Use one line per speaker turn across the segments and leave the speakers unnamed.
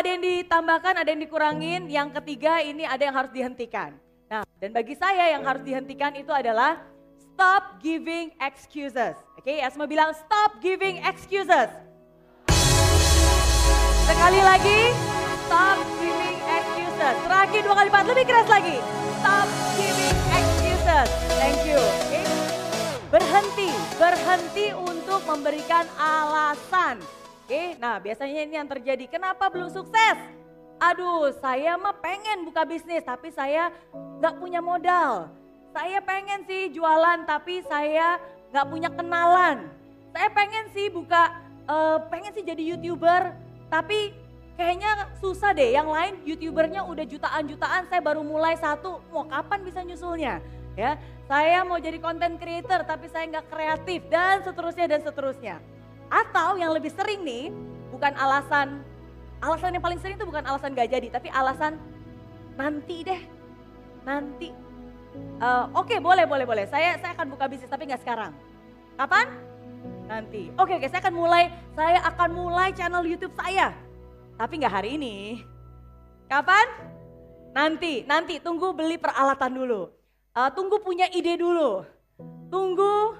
ada yang ditambahkan, ada yang dikurangin. Yang ketiga ini ada yang harus dihentikan. Nah, dan bagi saya yang harus dihentikan itu adalah stop giving excuses. Oke, okay, semua bilang stop giving excuses. Sekali lagi, stop giving excuses. Terakhir dua kali lipat, lebih keras lagi. Stop giving excuses. Thank you. Okay. Berhenti, berhenti untuk memberikan alasan. Oke, nah biasanya ini yang terjadi. Kenapa belum sukses? Aduh, saya mah pengen buka bisnis, tapi saya nggak punya modal. Saya pengen sih jualan, tapi saya nggak punya kenalan. Saya pengen sih buka, uh, pengen sih jadi youtuber, tapi kayaknya susah deh. Yang lain youtubernya udah jutaan-jutaan, saya baru mulai satu, mau kapan bisa nyusulnya? Ya, saya mau jadi content creator, tapi saya nggak kreatif dan seterusnya dan seterusnya. Atau yang lebih sering nih, bukan alasan, alasan yang paling sering itu bukan alasan gak jadi, tapi alasan nanti deh, nanti Uh, oke okay, boleh boleh boleh. Saya saya akan buka bisnis tapi nggak sekarang. Kapan? Nanti. Oke okay, okay, saya akan mulai saya akan mulai channel YouTube saya. Tapi nggak hari ini. Kapan? Nanti nanti tunggu beli peralatan dulu. Uh, tunggu punya ide dulu. Tunggu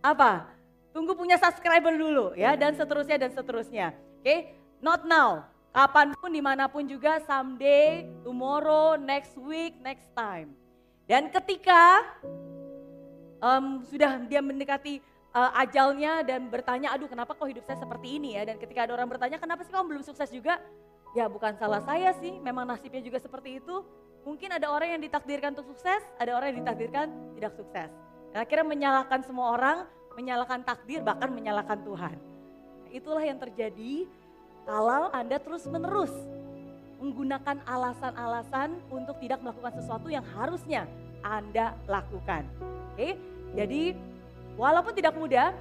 apa? Tunggu punya subscriber dulu ya dan seterusnya dan seterusnya. Oke, okay? not now. Kapan pun di mana pun juga someday, tomorrow, next week, next time. Dan ketika um, sudah dia mendekati uh, ajalnya dan bertanya, aduh kenapa kok hidup saya seperti ini ya. Dan ketika ada orang bertanya, kenapa sih kamu belum sukses juga? Ya bukan salah saya sih, memang nasibnya juga seperti itu. Mungkin ada orang yang ditakdirkan untuk sukses, ada orang yang ditakdirkan tidak sukses. Dan akhirnya menyalahkan semua orang, menyalahkan takdir, bahkan menyalahkan Tuhan. Itulah yang terjadi kalau Anda terus menerus menggunakan alasan-alasan untuk tidak melakukan sesuatu yang harusnya Anda lakukan. Oke, jadi walaupun tidak mudah,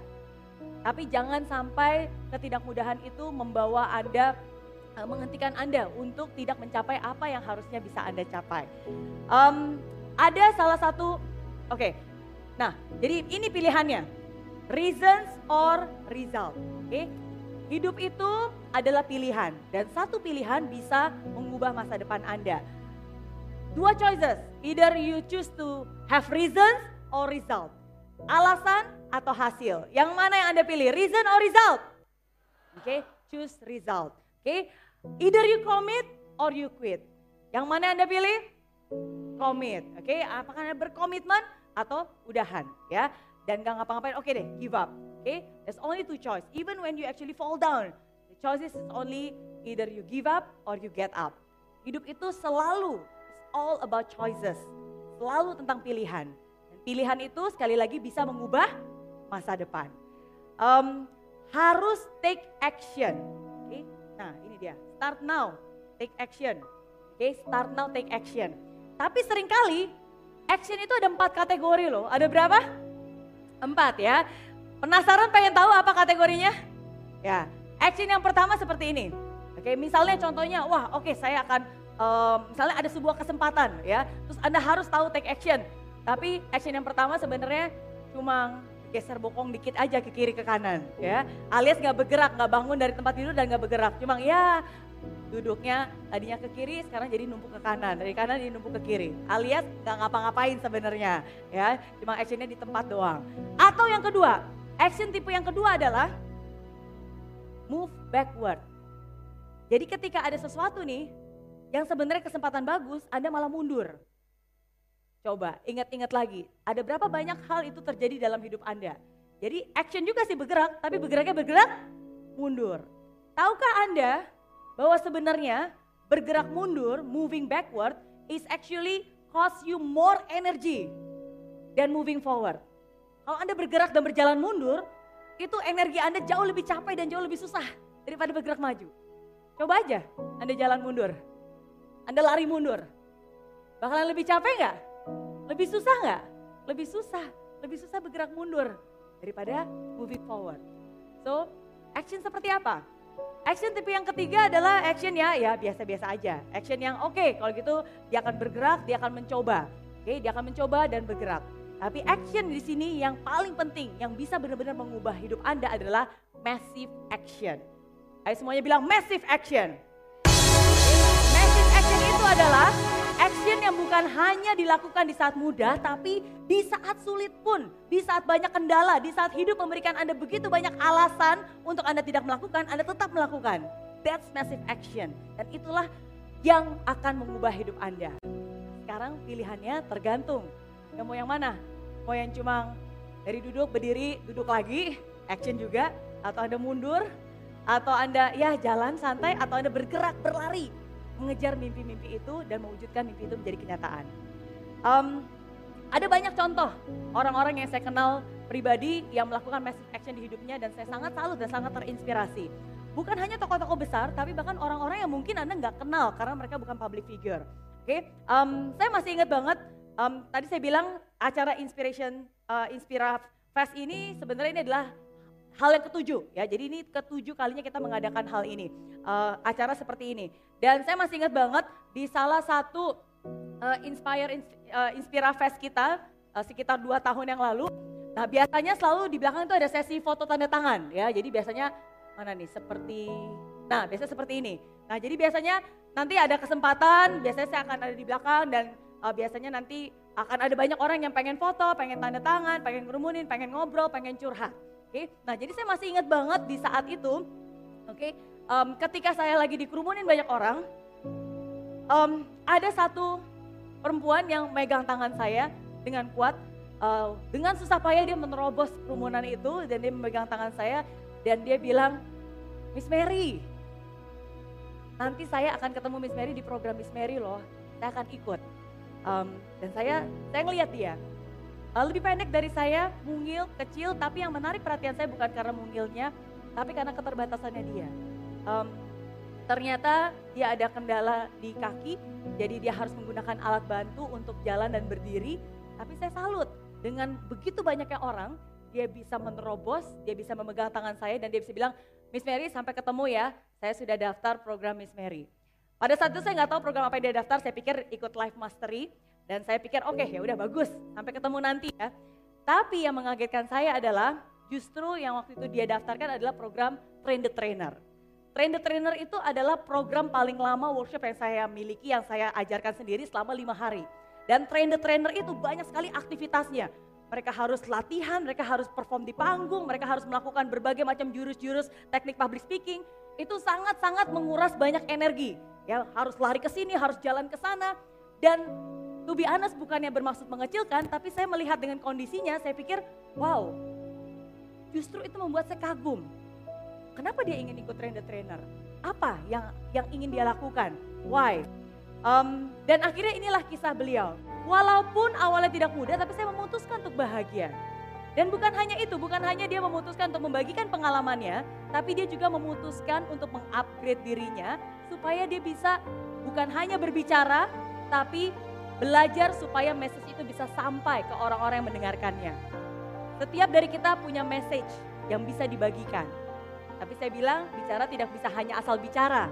tapi jangan sampai ketidakmudahan itu membawa Anda uh, menghentikan Anda untuk tidak mencapai apa yang harusnya bisa Anda capai. Um, ada salah satu, oke, okay, nah jadi ini pilihannya, reasons or result. Oke, okay? Hidup itu adalah pilihan dan satu pilihan bisa mengubah masa depan Anda. Dua choices, either you choose to have reasons or result. Alasan atau hasil. Yang mana yang Anda pilih? Reason or result? Oke, okay, choose result. Oke, okay? either you commit or you quit. Yang mana yang Anda pilih? Commit. Oke, okay? apakah Anda berkomitmen atau udahan ya? Dan gak ngapa-ngapain, oke deh, give up. Okay? There's only two choice. Even when you actually fall down, the choices is only either you give up or you get up. Hidup itu selalu it's all about choices. Selalu tentang pilihan. Dan pilihan itu sekali lagi bisa mengubah masa depan. Um, harus take action. Okay? Nah, ini dia. Start now, take action. Oke, okay? start now, take action. Tapi sering kali action itu ada empat kategori loh. Ada berapa? Empat ya. Penasaran pengen tahu apa kategorinya? Ya, action yang pertama seperti ini. Oke, misalnya contohnya, wah oke okay, saya akan, um, misalnya ada sebuah kesempatan ya, terus Anda harus tahu take action. Tapi action yang pertama sebenarnya cuma geser bokong dikit aja ke kiri ke kanan ya. Alias nggak bergerak, nggak bangun dari tempat tidur dan nggak bergerak. Cuma ya duduknya tadinya ke kiri sekarang jadi numpuk ke kanan dari kanan jadi numpuk ke kiri alias nggak ngapa-ngapain sebenarnya ya cuma actionnya di tempat doang atau yang kedua Action tipe yang kedua adalah move backward. Jadi ketika ada sesuatu nih yang sebenarnya kesempatan bagus, Anda malah mundur. Coba ingat-ingat lagi, ada berapa banyak hal itu terjadi dalam hidup Anda. Jadi action juga sih bergerak, tapi bergeraknya bergerak mundur. Tahukah Anda bahwa sebenarnya bergerak mundur, moving backward, is actually cost you more energy than moving forward. Kalau Anda bergerak dan berjalan mundur, itu energi Anda jauh lebih capek dan jauh lebih susah daripada bergerak maju. Coba aja Anda jalan mundur. Anda lari mundur. Bakalan lebih capek nggak? Lebih susah nggak? Lebih susah. Lebih susah bergerak mundur daripada moving forward. So, action seperti apa? Action tipe yang ketiga adalah action ya, ya biasa-biasa aja. Action yang oke, okay, kalau gitu dia akan bergerak, dia akan mencoba. Oke, okay, dia akan mencoba dan bergerak. Tapi action di sini yang paling penting, yang bisa benar-benar mengubah hidup Anda adalah massive action. Ayo semuanya bilang massive action. action itu adalah action yang bukan hanya dilakukan di saat mudah, tapi di saat sulit pun, di saat banyak kendala, di saat hidup memberikan Anda begitu banyak alasan untuk Anda tidak melakukan, Anda tetap melakukan. That's massive action. Dan itulah yang akan mengubah hidup Anda. Sekarang pilihannya tergantung. Anda mau yang mana? Mau yang cuma dari duduk, berdiri, duduk lagi, action juga. Atau Anda mundur, atau Anda ya jalan santai, atau Anda bergerak, berlari. Mengejar mimpi-mimpi itu dan mewujudkan mimpi itu menjadi kenyataan. Um, ada banyak contoh orang-orang yang saya kenal pribadi yang melakukan massive action di hidupnya dan saya sangat salut dan sangat terinspirasi. Bukan hanya tokoh-tokoh besar, tapi bahkan orang-orang yang mungkin Anda nggak kenal karena mereka bukan public figure. Oke, okay? um, saya masih ingat banget, um, tadi saya bilang acara Inspiration, uh, Inspira Fest ini sebenarnya ini adalah hal yang ketujuh ya. Jadi ini ketujuh kalinya kita mengadakan hal ini, uh, acara seperti ini. Dan saya masih ingat banget di salah satu uh, Inspire uh, Inspira Fest kita uh, sekitar dua tahun yang lalu. Nah biasanya selalu di belakang itu ada sesi foto tanda tangan ya. Jadi biasanya mana nih seperti nah biasanya seperti ini nah jadi biasanya nanti ada kesempatan biasanya saya akan ada di belakang dan uh, biasanya nanti akan ada banyak orang yang pengen foto pengen tanda tangan pengen kerumunin pengen ngobrol pengen curhat oke nah jadi saya masih ingat banget di saat itu oke okay? um, ketika saya lagi dikerumunin banyak orang um, ada satu perempuan yang megang tangan saya dengan kuat uh, dengan susah payah dia menerobos kerumunan itu dan dia memegang tangan saya dan dia bilang, Miss Mary, nanti saya akan ketemu Miss Mary di program Miss Mary loh, saya akan ikut. Um, dan saya, saya ngeliat dia, uh, lebih pendek dari saya, mungil, kecil, tapi yang menarik perhatian saya bukan karena mungilnya, tapi karena keterbatasannya dia. Um, ternyata dia ada kendala di kaki, jadi dia harus menggunakan alat bantu untuk jalan dan berdiri, tapi saya salut dengan begitu banyaknya orang dia bisa menerobos, dia bisa memegang tangan saya dan dia bisa bilang, Miss Mary sampai ketemu ya, saya sudah daftar program Miss Mary. Pada saat itu saya nggak tahu program apa yang dia daftar, saya pikir ikut Life Mastery dan saya pikir oke okay, ya udah bagus, sampai ketemu nanti ya. Tapi yang mengagetkan saya adalah justru yang waktu itu dia daftarkan adalah program Train the Trainer. Train the Trainer itu adalah program paling lama workshop yang saya miliki, yang saya ajarkan sendiri selama lima hari. Dan Train the Trainer itu banyak sekali aktivitasnya mereka harus latihan, mereka harus perform di panggung, mereka harus melakukan berbagai macam jurus-jurus teknik public speaking. Itu sangat-sangat menguras banyak energi. Ya, harus lari ke sini, harus jalan ke sana. Dan to be honest bukannya bermaksud mengecilkan, tapi saya melihat dengan kondisinya, saya pikir, wow, justru itu membuat saya kagum. Kenapa dia ingin ikut train the trainer? Apa yang yang ingin dia lakukan? Why? Um, dan akhirnya inilah kisah beliau. Walaupun awalnya tidak mudah, tapi saya memutuskan untuk bahagia. Dan bukan hanya itu, bukan hanya dia memutuskan untuk membagikan pengalamannya, tapi dia juga memutuskan untuk mengupgrade dirinya supaya dia bisa bukan hanya berbicara, tapi belajar supaya message itu bisa sampai ke orang-orang yang mendengarkannya. Setiap dari kita punya message yang bisa dibagikan. Tapi saya bilang bicara tidak bisa hanya asal bicara,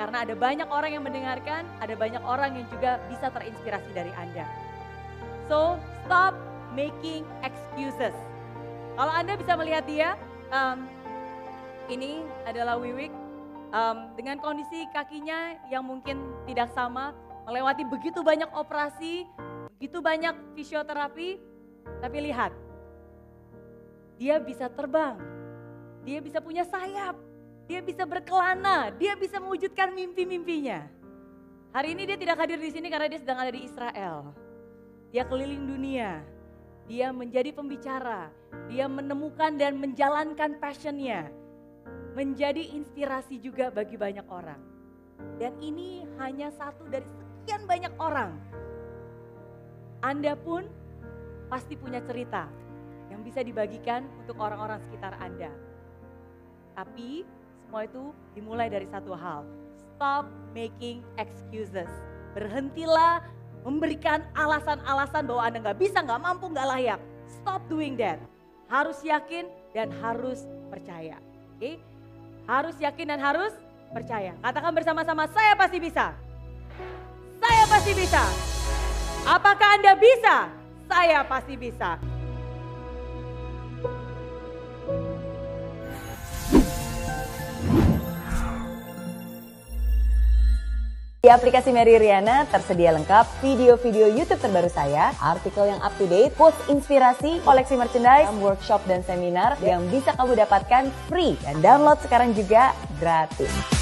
karena ada banyak orang yang mendengarkan, ada banyak orang yang juga bisa terinspirasi dari Anda. So, stop making excuses. Kalau Anda bisa melihat dia, um, ini adalah Wiwik um, dengan kondisi kakinya yang mungkin tidak sama, melewati begitu banyak operasi, begitu banyak fisioterapi, tapi lihat, dia bisa terbang, dia bisa punya sayap, dia bisa berkelana, dia bisa mewujudkan mimpi-mimpinya. Hari ini dia tidak hadir di sini karena dia sedang ada di Israel. Dia keliling dunia, dia menjadi pembicara, dia menemukan dan menjalankan passionnya. Menjadi inspirasi juga bagi banyak orang. Dan ini hanya satu dari sekian banyak orang. Anda pun pasti punya cerita yang bisa dibagikan untuk orang-orang sekitar Anda. Tapi semua itu dimulai dari satu hal. Stop making excuses. Berhentilah memberikan alasan-alasan bahwa Anda nggak bisa, nggak mampu, nggak layak. Stop doing that. Harus yakin dan harus percaya. Oke? Okay? Harus yakin dan harus percaya. Katakan bersama-sama, saya pasti bisa. Saya pasti bisa. Apakah Anda bisa? Saya pasti bisa.
Di aplikasi Mary Riana tersedia lengkap video-video YouTube terbaru saya, artikel yang up to date, post inspirasi, koleksi merchandise, workshop dan seminar yang bisa kamu dapatkan free dan download sekarang juga gratis.